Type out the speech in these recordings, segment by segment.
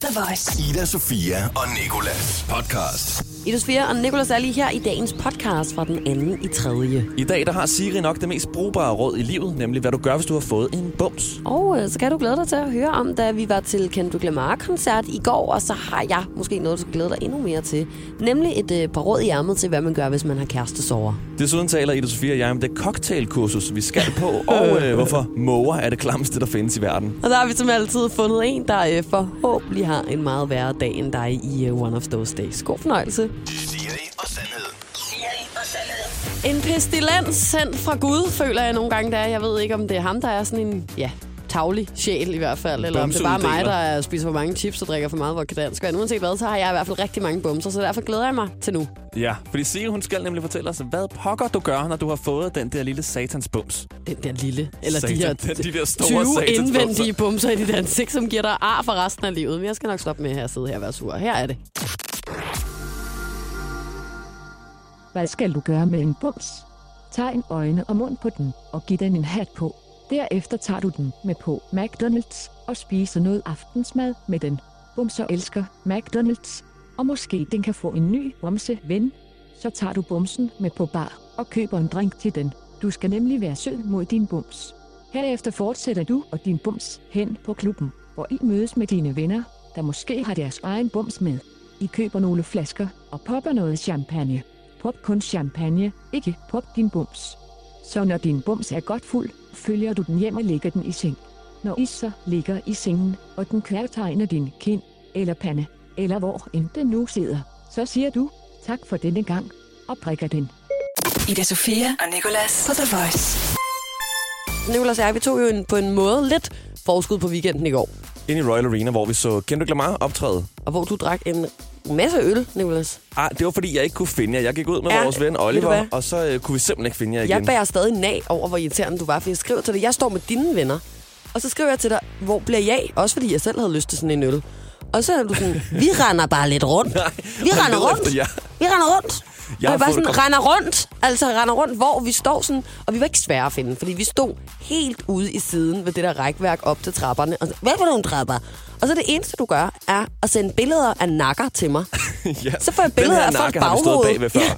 The Voice. Ida, Sofia og Nikolas podcast. Sofia og Nicolas er lige her i dagens podcast fra den anden i tredje. I dag der har Siri nok det mest brugbare råd i livet, nemlig hvad du gør, hvis du har fået en bums. Og øh, så kan du glæde dig til at høre om, da vi var til Kendrick Lamar-koncert i går, og så har jeg måske noget, du skal glæde dig endnu mere til. Nemlig et øh, par råd i ærmet til, hvad man gør, hvis man har kærestesover. Desuden taler Ida Sofia og jeg om det cocktailkursus, vi skal på, og øh, hvorfor måger er det klamste, der findes i verden. Og der har vi som altid fundet en, der øh, forhåbentlig har en meget værre dag end dig i øh, One of Those Days. God fornøjelse. Siri og sandheden. En pestilens sendt fra Gud, føler jeg nogle gange, der er. Jeg ved ikke, om det er ham, der er sådan en, ja, tavlig sjæl i hvert fald, eller om det er bare mig, der er- spiser for mange chips og drikker for meget vodka dansk. Men uanset hvad, så har jeg i hvert fald rigtig mange bumser, så derfor glæder jeg mig til nu. Ja, fordi Siri hun skal nemlig fortælle os, hvad pokker du gør, når du har fået den der lille satans bums. Den der lille, eller Satan, de her den- de der store 20 satansbumser. indvendige bumser i dit ansigt, som giver dig ar for resten af livet. Men jeg skal nok stoppe med at sidde her og være sur. Her er det. Hvad skal du gøre med en bums? Tag en øjne og mund på den, og giv den en hat på. Derefter tager du den med på McDonald's og spiser noget aftensmad med den. Bumser elsker McDonald's, og måske den kan få en ny bumseven. Så tager du bumsen med på bar og køber en drink til den. Du skal nemlig være sød mod din bums. Herefter fortsætter du og din bums hen på klubben, hvor I mødes med dine venner, der måske har deres egen bums med. I køber nogle flasker og popper noget champagne. Pop kun champagne, ikke pop din bums. Så når din bums er godt fuld, følger du den hjem og lægger den i seng. Når I så ligger i sengen, og den kværtegner din kind, eller pande, eller hvor end den nu sidder, så siger du, tak for denne gang, og prikker den. Ida Sofia og Nicolas på The Voice. Nicolas og jeg, vi tog jo en, på en måde lidt forskud på weekenden i går. Ind i Royal Arena, hvor vi så Kendrick Lamar optræde. Og hvor du drak en masse øl, Nicolas. Ah, det var fordi, jeg ikke kunne finde jer. Jeg gik ud med Ja, vores ven Oliver, og så øh, kunne vi simpelthen ikke finde jer igen. Jeg bærer stadig nag over, hvor irriterende du var, for jeg skriver til dig, jeg står med dine venner, og så skriver jeg til dig, hvor bliver jeg? Også fordi jeg selv havde lyst til sådan en øl. Og så er du sådan, vi render bare lidt rundt. Nej, vi render rundt. Vi render rundt. Jeg og bare sådan, render rundt. Altså render rundt, hvor vi står sådan. Og vi var ikke svære at finde, fordi vi stod helt ude i siden ved det der rækværk op til trapperne. Og så, hvad for nogle trapper? Og så det eneste, du gør, er at sende billeder af nakker til mig. ja. Så får jeg billeder af folks nakke har vi stået baghoved. bagved før. Ja.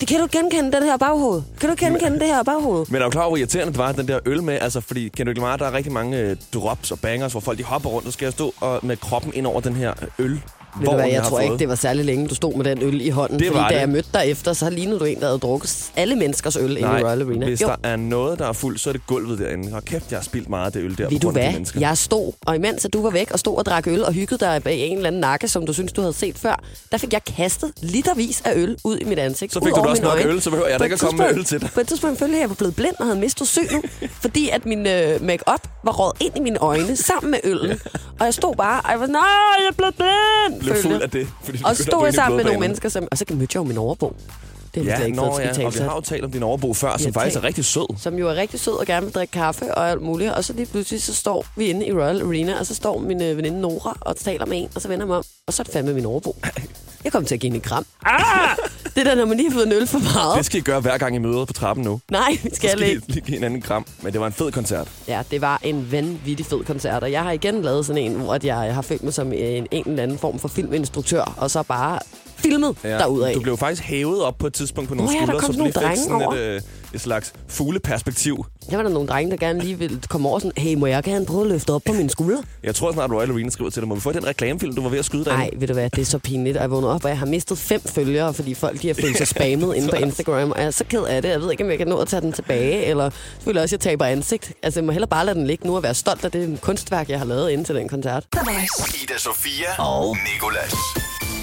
Det kan du genkende, den her baghoved. Kan du genkende det her baghoved? Men er du klar over, hvor irriterende det var, den der øl med? Altså, fordi Kendrick Lamar, der er rigtig mange øh, drops og bangers, hvor folk de hopper rundt, og skal jeg stå og, med kroppen ind over den her øl. Ved du hvad, jeg tror ikke, det var særlig længe, du stod med den øl i hånden. Det fordi da det. jeg mødte dig efter, så lignede du en, der havde drukket alle menneskers øl inde i Royal Arena. hvis Jo, der er noget, der er fuldt, så er det gulvet derinde. Og kæft, jeg har spildt meget af det øl der. ved på du hvad? mennesker. Jeg stod, og imens at du var væk og stod og drak øl og hyggede dig bag en eller anden nakke, som du synes du havde set før, der fik jeg kastet litervis af øl ud i mit ansigt. Så fik du også nok øjne. øl, så behøver jeg da ikke at komme med øl til dig. På et tidspunkt følte jeg, at jeg var blevet blind og havde mistet synet, fordi at min øh, make-up var råd ind i mine øjne sammen med øllen. Og jeg stod bare, og jeg var nej, jeg blevet blind. Blev følte fuld af det. Fordi Og stod sammen med nogle mennesker, som, og så mødte jeg jo min overbo. Det har vi Ja, slet ikke nå, ja, og vi har jo talt om din overbo før, som faktisk er talt. rigtig sød. som jo er rigtig sød og gerne vil drikke kaffe og alt muligt. Og så lige pludselig, så står vi inde i Royal Arena, og så står min øh, veninde Nora og taler med en, og så vender jeg mig om, og så er det fandme min overbo. Jeg kommer til at give et kram. Ah! Det er da, når man lige har fået en øl for meget. Det skal I gøre hver gang I møder på trappen nu. Nej, vi skal skal ikke. lige give hinanden en kram. Men det var en fed koncert. Ja, det var en vanvittig fed koncert, og jeg har igen lavet sådan en, hvor at jeg har følt mig som en, en eller anden form for filminstruktør, og så bare filmet ja, derudad. Du blev faktisk hævet op på et tidspunkt på nogle ja, der skuldre, så sådan du lige nogle fik drenge sådan et, øh, et slags fugleperspektiv. Der var der nogle drenge, der gerne lige ville komme over sådan, hey, må jeg gerne prøve at løfte op på mine skuldre? Jeg tror snart, Royal Arena skriver til dig, må vi få den reklamefilm, du var ved at skyde derinde? Nej, ved du hvad, det er så pinligt. Jeg vågnede op, og jeg har mistet fem følgere, fordi folk de har følt sig spammet inde på Instagram. Og jeg er så ked af det. Jeg ved ikke, om jeg kan nå at tage den tilbage, eller selvfølgelig også, at jeg taber ansigt. Altså, jeg må hellere bare lade den ligge nu og være stolt af det kunstværk, jeg har lavet inden til den koncert. Ida Sofia og Nikolas.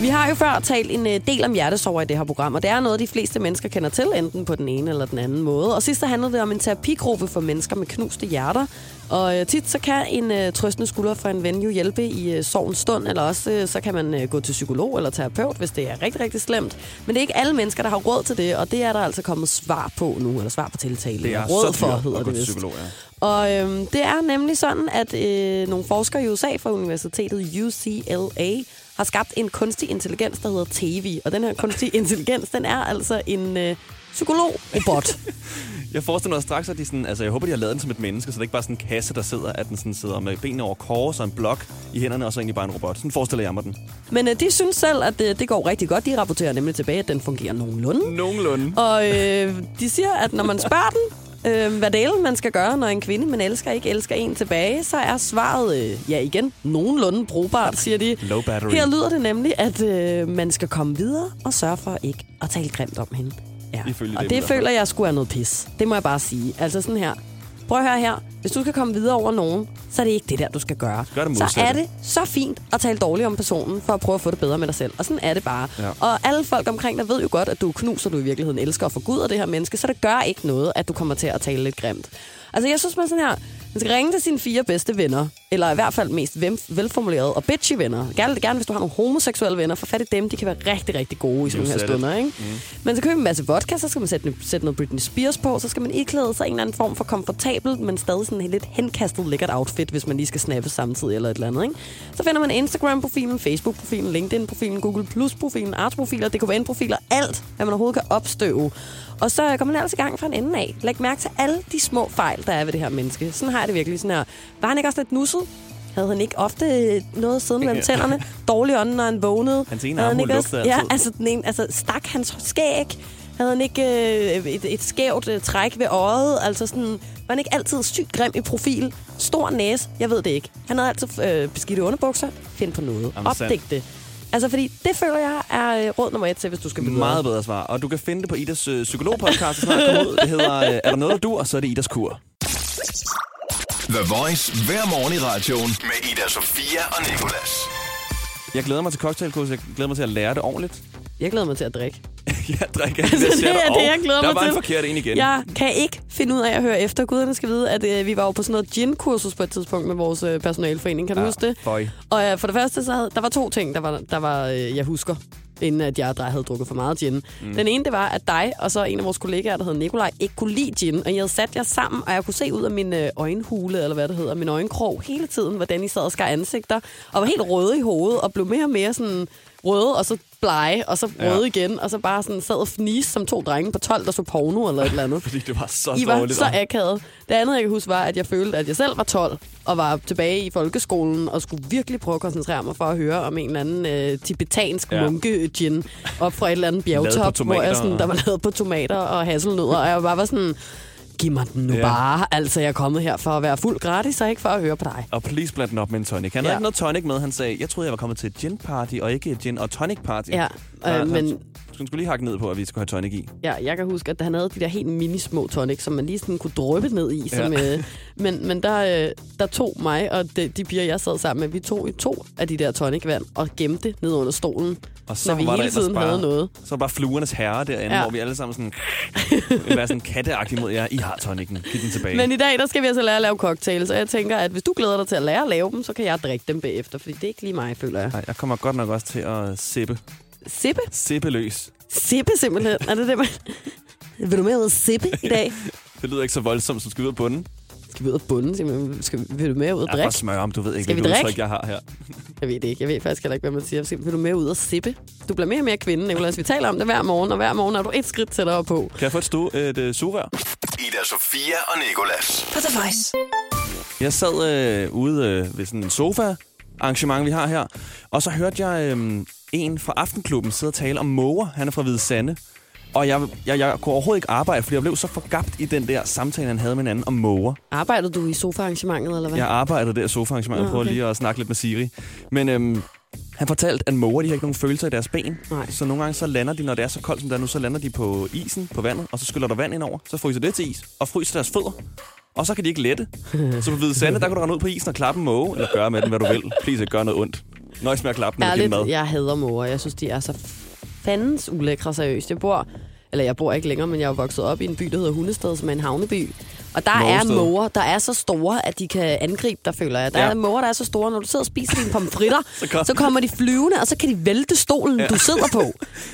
Vi har jo før talt en øh, del om hjertesorger i det her program, og det er noget, de fleste mennesker kender til, enten på den ene eller den anden måde. Og sidst der handlede det om en terapigruppe for mennesker med knuste hjerter. Og øh, tit så kan en øh, trøstende skulder fra en ven jo hjælpe i sorgens stund, eller også så kan man gå til psykolog eller terapeut, hvis det er rigtig, rigtig slemt. Men det er ikke alle mennesker, der har råd til det, og det er der altså kommet svar på nu, eller svar på tiltale. Det er råd så for, hedder det vist. psykolog, ja. Og øhm, det er nemlig sådan, at øh, nogle forskere i USA fra universitetet UCLA har skabt en kunstig intelligens, der hedder Tevi. Og den her kunstige intelligens, den er altså en øh, psykolog-robot. Jeg forestiller mig straks, at de sådan, altså jeg håber, de har lavet den som et menneske, så det er ikke bare sådan en kasse, der sidder, at den sådan sidder med benene over kors og en blok i hænderne, og så egentlig bare en robot. Sådan forestiller jeg mig den. Men øh, de synes selv, at det, det går rigtig godt. De rapporterer nemlig tilbage, at den fungerer nogenlunde. Nogenlunde. Og øh, de siger, at når man spørger den, øh, hvad det man skal gøre, når en kvinde, man elsker, ikke elsker en tilbage, så er svaret, øh, ja igen, nogenlunde brugbart, siger de. Low battery. Her lyder det nemlig, at øh, man skal komme videre og sørge for ikke at tale grimt om hende. Ja. Ifølge Og det fald. føler jeg skulle er noget pis. Det må jeg bare sige. Altså sådan her. Prøv at høre her. Hvis du skal komme videre over nogen, så er det ikke det der, du skal gøre. Gør det så er det så fint at tale dårligt om personen, for at prøve at få det bedre med dig selv. Og sådan er det bare. Ja. Og alle folk omkring dig ved jo godt, at du knuser, du i virkeligheden elsker og forguder det her menneske, så det gør ikke noget, at du kommer til at tale lidt grimt. Altså jeg synes man sådan her, man skal ringe til sine fire bedste venner, eller i hvert fald mest vel- velformulerede og bitchy venner. Gerne, gerne hvis du har nogle homoseksuelle venner, for fat i dem, de kan være rigtig, rigtig gode i sådan nogle her stunder. Ikke? Mm. Man skal købe en masse vodka, så skal man sætte, sætte noget Britney Spears på, så skal man iklæde sig en eller anden form for komfortabel, men stadig sådan lidt henkastet lækkert outfit, hvis man lige skal snappe samtidig eller et eller andet. Ikke? Så finder man Instagram-profilen, Facebook-profilen, LinkedIn-profilen, Google Plus-profilen, Arts-profiler, DKVN-profiler, alt, hvad man overhovedet kan opstøve. Og så kommer man altså i gang fra en ende af. Læg mærke til alle de små fejl, der er ved det her menneske. Sådan har jeg det virkelig. Sådan her. Var han ikke også lidt nusset? Havde han ikke ofte noget siden mellem tænderne? Dårlig ånd, når han vågnede? Hans ene armhul ikke også- lugtede Ja, altså, den ene, altså stak hans skæg? Havde han ikke øh, et, et skævt øh, træk ved øjet? Altså sådan, var han ikke altid sygt grim i profil? Stor næse? Jeg ved det ikke. Han havde altid øh, beskidte underbukser. Find på noget. Opdæk det. Altså, fordi det føler jeg er øh, råd nummer et til, hvis du skal videre. Meget bedre svar. Og du kan finde det på Idas øh, psykologpodcast, der snart kommer ud. Det hedder øh, Er der noget, dur? Og så er det Idas kur. The Voice hver morgen i radioen med Ida Sofia og Nicolas. Jeg glæder mig til cocktailkurs. Jeg glæder mig til at lære det ordentligt. Jeg glæder mig til at drikke. jeg drikker Altså, det er det, jeg glæder der mig var til. en forkert en igen. Jeg kan ikke finde ud af at høre efter. Guderne skal vide, at øh, vi var jo på sådan noget gin-kursus på et tidspunkt med vores øh, personalforening. Kan du Ja, huske det? føj. Og øh, for det første, så havde, der var to ting, der var, der var øh, jeg husker, inden at jeg havde drukket for meget gin. Mm. Den ene, det var, at dig og så en af vores kollegaer, der hed Nikolaj, ikke kunne lide gin. Og jeg havde sat jer sammen, og jeg kunne se ud af min øh, øjenhule, eller hvad det hedder, min øjenkrog, hele tiden, hvordan I sad og skar ansigter, og var helt røde i hovedet, og blev mere og mere sådan røde, og så blege, og så røde Ja. igen, og så bare sådan sad og fnise som to drenge på 12, der så porno eller et eller andet. Fordi det var så I var dårligt. så akavet. Det andet, jeg kan huske, var, at jeg følte, at jeg selv var 12 og var tilbage i folkeskolen og skulle virkelig prøve at koncentrere mig for at høre om en eller anden øh, tibetansk Ja. munke-gin op fra et eller andet bjergtop, hvor jeg sådan, der var lavet på tomater og hasselnødder, og jeg bare var sådan, giv mig den nu Ja. bare. Altså, jeg er kommet her for at være fuld gratis, og ikke for at høre på dig. Og please bland den op med en tonic. Han havde Ja. ikke noget tonic med. Han sagde, jeg troede, jeg var kommet til et gin party, og ikke et gin og tonic party. Ja, øh, så- men Så skulle lige hakke ned på, at vi skulle have tonic i. Ja, jeg kan huske, at han havde de der helt mini små tonic, som man lige sådan kunne drøbe ned i. Som, Ja. øh, men men der, øh, der tog mig og de, de piger, jeg sad sammen med, vi tog i to af de der tonicvand og gemte ned under stolen, Og så når vi var der hele ellers tiden bare, havde noget. Så var der bare fluernes herre derinde, ja. Hvor vi alle sammen sådan... vil være sådan katteagtige mod jer. I har tonicen. Giv den tilbage. Men i dag, der skal vi altså lære at lave cocktails, og jeg tænker, at hvis du glæder dig til at lære at lave dem, så kan jeg drikke dem bagefter, fordi det er ikke lige mig, føler jeg. Nej, jeg kommer godt nok også til at sippe. Sippe? Sippe løs. Sippe simpelthen. Er det det, man... Vil du med ud og sippe i dag? Det lyder ikke så voldsomt, som skal ud af bunden. Skal vi ud og bunden? simpelthen? Skal, vil du med ud og Jeg er drikke? smør om, du ved ikke, Skal vi hvilket drikke? udtryk, jeg har her. Jeg ved det ikke. Jeg ved faktisk heller ikke, hvad man siger. Skal- Vil du med ud og sippe? Du bliver mere og mere kvinde, Nicolas. Vi taler om det hver morgen, og hver morgen er du et skridt tættere på. Kan jeg få et, stu, et uh, sugerør? Ida Sofia og Nicolas. På The Voice. Jeg sad øh, ude øh, ved sådan en sofa arrangement, vi har her, og så hørte jeg øh, en fra Aftenklubben sidde og tale om måger. Han er fra Hvide Sande. Og jeg, jeg, jeg kunne overhovedet ikke arbejde, fordi jeg blev så forgabt i den der samtale, han havde med hinanden om måger. Arbejdede du i sofa-arrangementet, eller hvad? Jeg arbejdede der i sofa-arrangementet, Nå, prøvede okay. lige at snakke lidt med Siri. Men øhm, han fortalte, at måger de har ikke nogen følelser i deres ben. Nej. Så nogle gange så lander de, når det er så koldt som det er nu, så lander de på isen, på vandet, og så skyller der vand ind over. Så fryser det til is, og fryser deres fødder. Og så kan de ikke lette. Så på Hvide Sande, der kan du rende ud på isen og klappe en måge, eller gøre med den, hvad du vil. Please, ikke gøre noget ondt. Nøjes med at klappe den Ærligt, mad. jeg hader måger. Jeg synes, de er så fandens ulækre seriøst. Jeg bor, eller jeg bor ikke længere, men jeg er vokset op i en by, der hedder Hundested, som er en havneby. Og der er Mågested. måger, der er så store, at de kan angribe dig, føler jeg. Der Ja. er måger, der er så store, når du sidder og spiser dine pomfritter, Så så, kom- så kommer de flyvende, og så kan de vælte stolen, ja. du sidder på.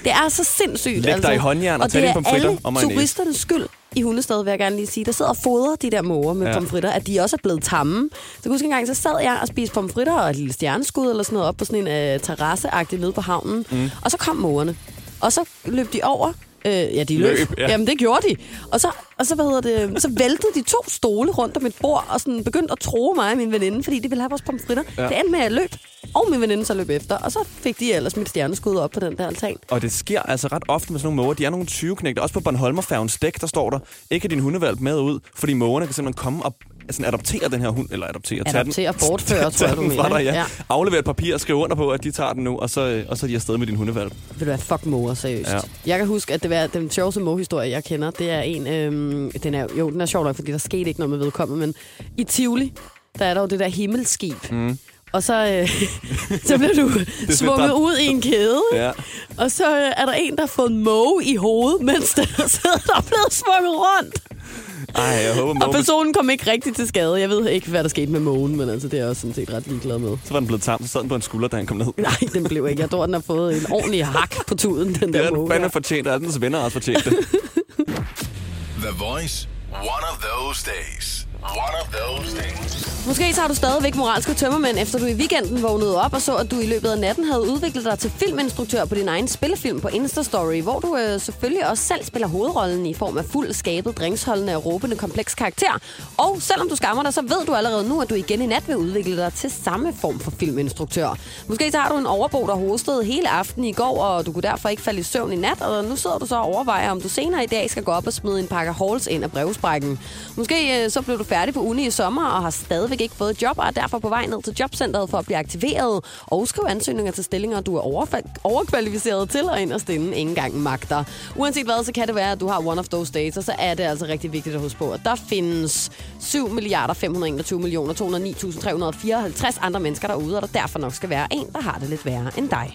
Det er så sindssygt. altså. Læg dig i håndjern og og tag det dine er pomfritter alle og mayonnaise. turisternes skyld i Hundested, vil jeg gerne lige sige. Der sidder og fodrer de der måger med Ja. pomfritter, at de også er blevet tamme. Så jeg kan huske en gang, så sad jeg og spiste pomfritter og et lille stjerneskud eller sådan noget op på sådan en uh, terrasse nede på havnen. Mm. Og så kom mågerne. Og så løb de over Øh, ja, de løb. Løb, ja. ja. Jamen, det gjorde de. Og så, og så, hvad hedder det, så væltede de to stole rundt om et bord, og sådan begyndte at tro mig og min veninde, fordi de ville have vores pomfritter. Ja. Det endte med, at jeg løb, og min veninde så løb efter. Og så fik de ellers mit stjerneskud op på den der altan. Og det sker altså ret ofte med sådan nogle måger. De er nogle 20 knægte. Også på Bornholmerfærgens dæk, der står der, ikke din hundevalp med ud, fordi mågerne kan simpelthen komme og sådan adoptere den her hund, eller adoptere, tage den, Adoptere, bortføre, tror tage jeg, du den fra mener, dig, ja. ja. Aflevere et papir og skrive under på, at de tager den nu, og så, øh, og så er de afsted med din hundevalp. Vil du være fuck måger, seriøst? Ja. Jeg kan huske, at det var den sjoveste mågehistorie, jeg kender. Det er en, øhm, den er, jo, den er sjov nok, fordi der skete ikke noget med vedkommende, men i Tivoli, der er der jo det der himmelskib. Mm. Og så, øh, så bliver du svunget ud i en kæde? Ja. og så øh, er der en, der har fået en måge i hovedet, mens der sidder der er blevet svunget rundt. Ej, jeg håber, Og mågen, personen kom ikke rigtig til skade. Jeg ved ikke, hvad der skete med mågen, men altså, det er jeg også sådan set ret ligeglad med. så var den blevet tam, så sad den på en skulder, da han kom ned. Nej, den blev ikke. Jeg tror, den har fået en ordentlig hak på tuden, den Det der er den fandme fortjent, og alle dens venner har også fortjent det. The Voice. One of those days. One of those things. Måske så har du stadigvæk moralske tømmermænd, efter du i weekenden vågnede op og så, at du i løbet af natten havde udviklet dig til filminstruktør på din egen spillefilm på Instastory, hvor du øh, selvfølgelig også selv spiller hovedrollen i form af fuld skabet, drinksholdende og råbende kompleks karakter. Og selvom du skammer dig, så ved du allerede nu, at du igen i nat vil udvikle dig til samme form for filminstruktør. Måske så har du en overbo, der hostede hele aftenen i går, og du kunne derfor ikke falde i søvn i nat, og nu sidder du så og overvejer, om du senere i dag skal gå op og smide en pakke halls ind af brevsprækken. Måske øh, så blev du færdig på uni i sommer og har stadigvæk ikke fået job, og er derfor på vej ned til jobcentret for at blive aktiveret og skrive ansøgninger til stillinger, du er overkvalificeret til og inderst inde ikke engang magter. Uanset hvad, så kan det være, at du har one of those days, og så er det altså rigtig vigtigt at huske på, at der findes 7 milliarder 521 millioner 209.354 andre mennesker derude, og der derfor nok skal være en, der har det lidt værre end dig.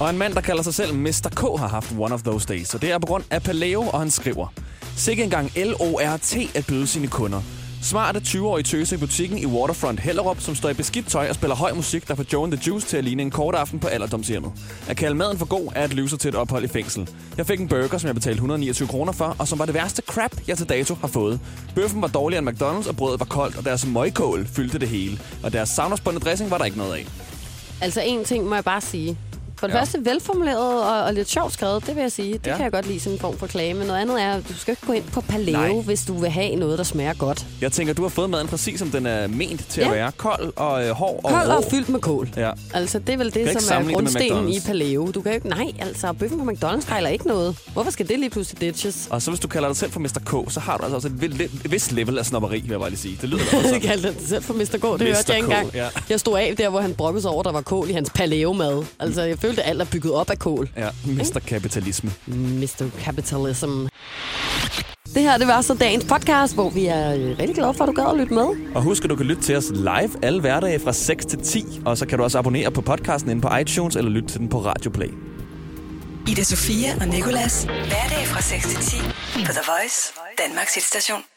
Og en mand, der kalder sig selv Mr. K, har haft one of those days. Og det er på grund af Paleo, og han skriver... Sikke engang LORT at byde sine kunder. Smarte 20-årige tøse i butikken i Waterfront Hellerup, som står i beskidt tøj og spiller høj musik, der får Joe and the Juice til at ligne en kort aften på alderdomshjemmet. At kalde maden for god er at lyve sig til et ophold i fængsel. Jeg fik en burger, som jeg betalte 129 kroner for, og som var det værste crap, jeg til dato har fået. Bøffen var dårligere end McDonald's, og brødet var koldt, og deres møgkål fyldte det hele. Og deres savnerspundne dressing var der ikke noget af. Altså en ting må jeg bare sige. For det Ja. første velformuleret og, og lidt sjovt skrevet, det vil jeg sige. Det Ja. kan jeg godt lide sådan en form for klage. Men noget andet er, at du skal ikke gå ind på paleo, Nej. hvis du vil have noget, der smager godt. Jeg tænker, du har fået maden præcis, som den er ment til at Ja. være. Kold og øh, hård og Kold rå. og fyldt med kål. Ja. Altså, det er vel det, som er grundstenen i paleo. Du kan jo ikke... Nej, altså, bøffen på McDonald's fejler ikke noget. Hvorfor skal det lige pludselig ditches? Og så hvis du kalder dig selv for Mr. K, så har du altså også et, et vist level af snobberi, vil jeg bare lige sige. Det lyder da kaldte det selv for Mr. K. Det Mr. hørte jeg ikke engang. ja. Jeg stod af der, hvor han brokkede sig over, at der var kål i hans paleo-mad. Altså, jeg følte, at alt er bygget op af kål. Ja, Mr. Kapitalisme. Mr. Capitalism. Det her, det var så dagens podcast, hvor vi er øh, rigtig glade for, at du gad at lytte med. Og husk, at du kan lytte til os live alle hverdage fra 6 til 10. Og så kan du også abonnere på podcasten inde på iTunes, eller lytte til den på Radio Play. Ida Sofia og Nicolas. Hverdag fra 6 til 10 på The Voice, Danmarks hitstation.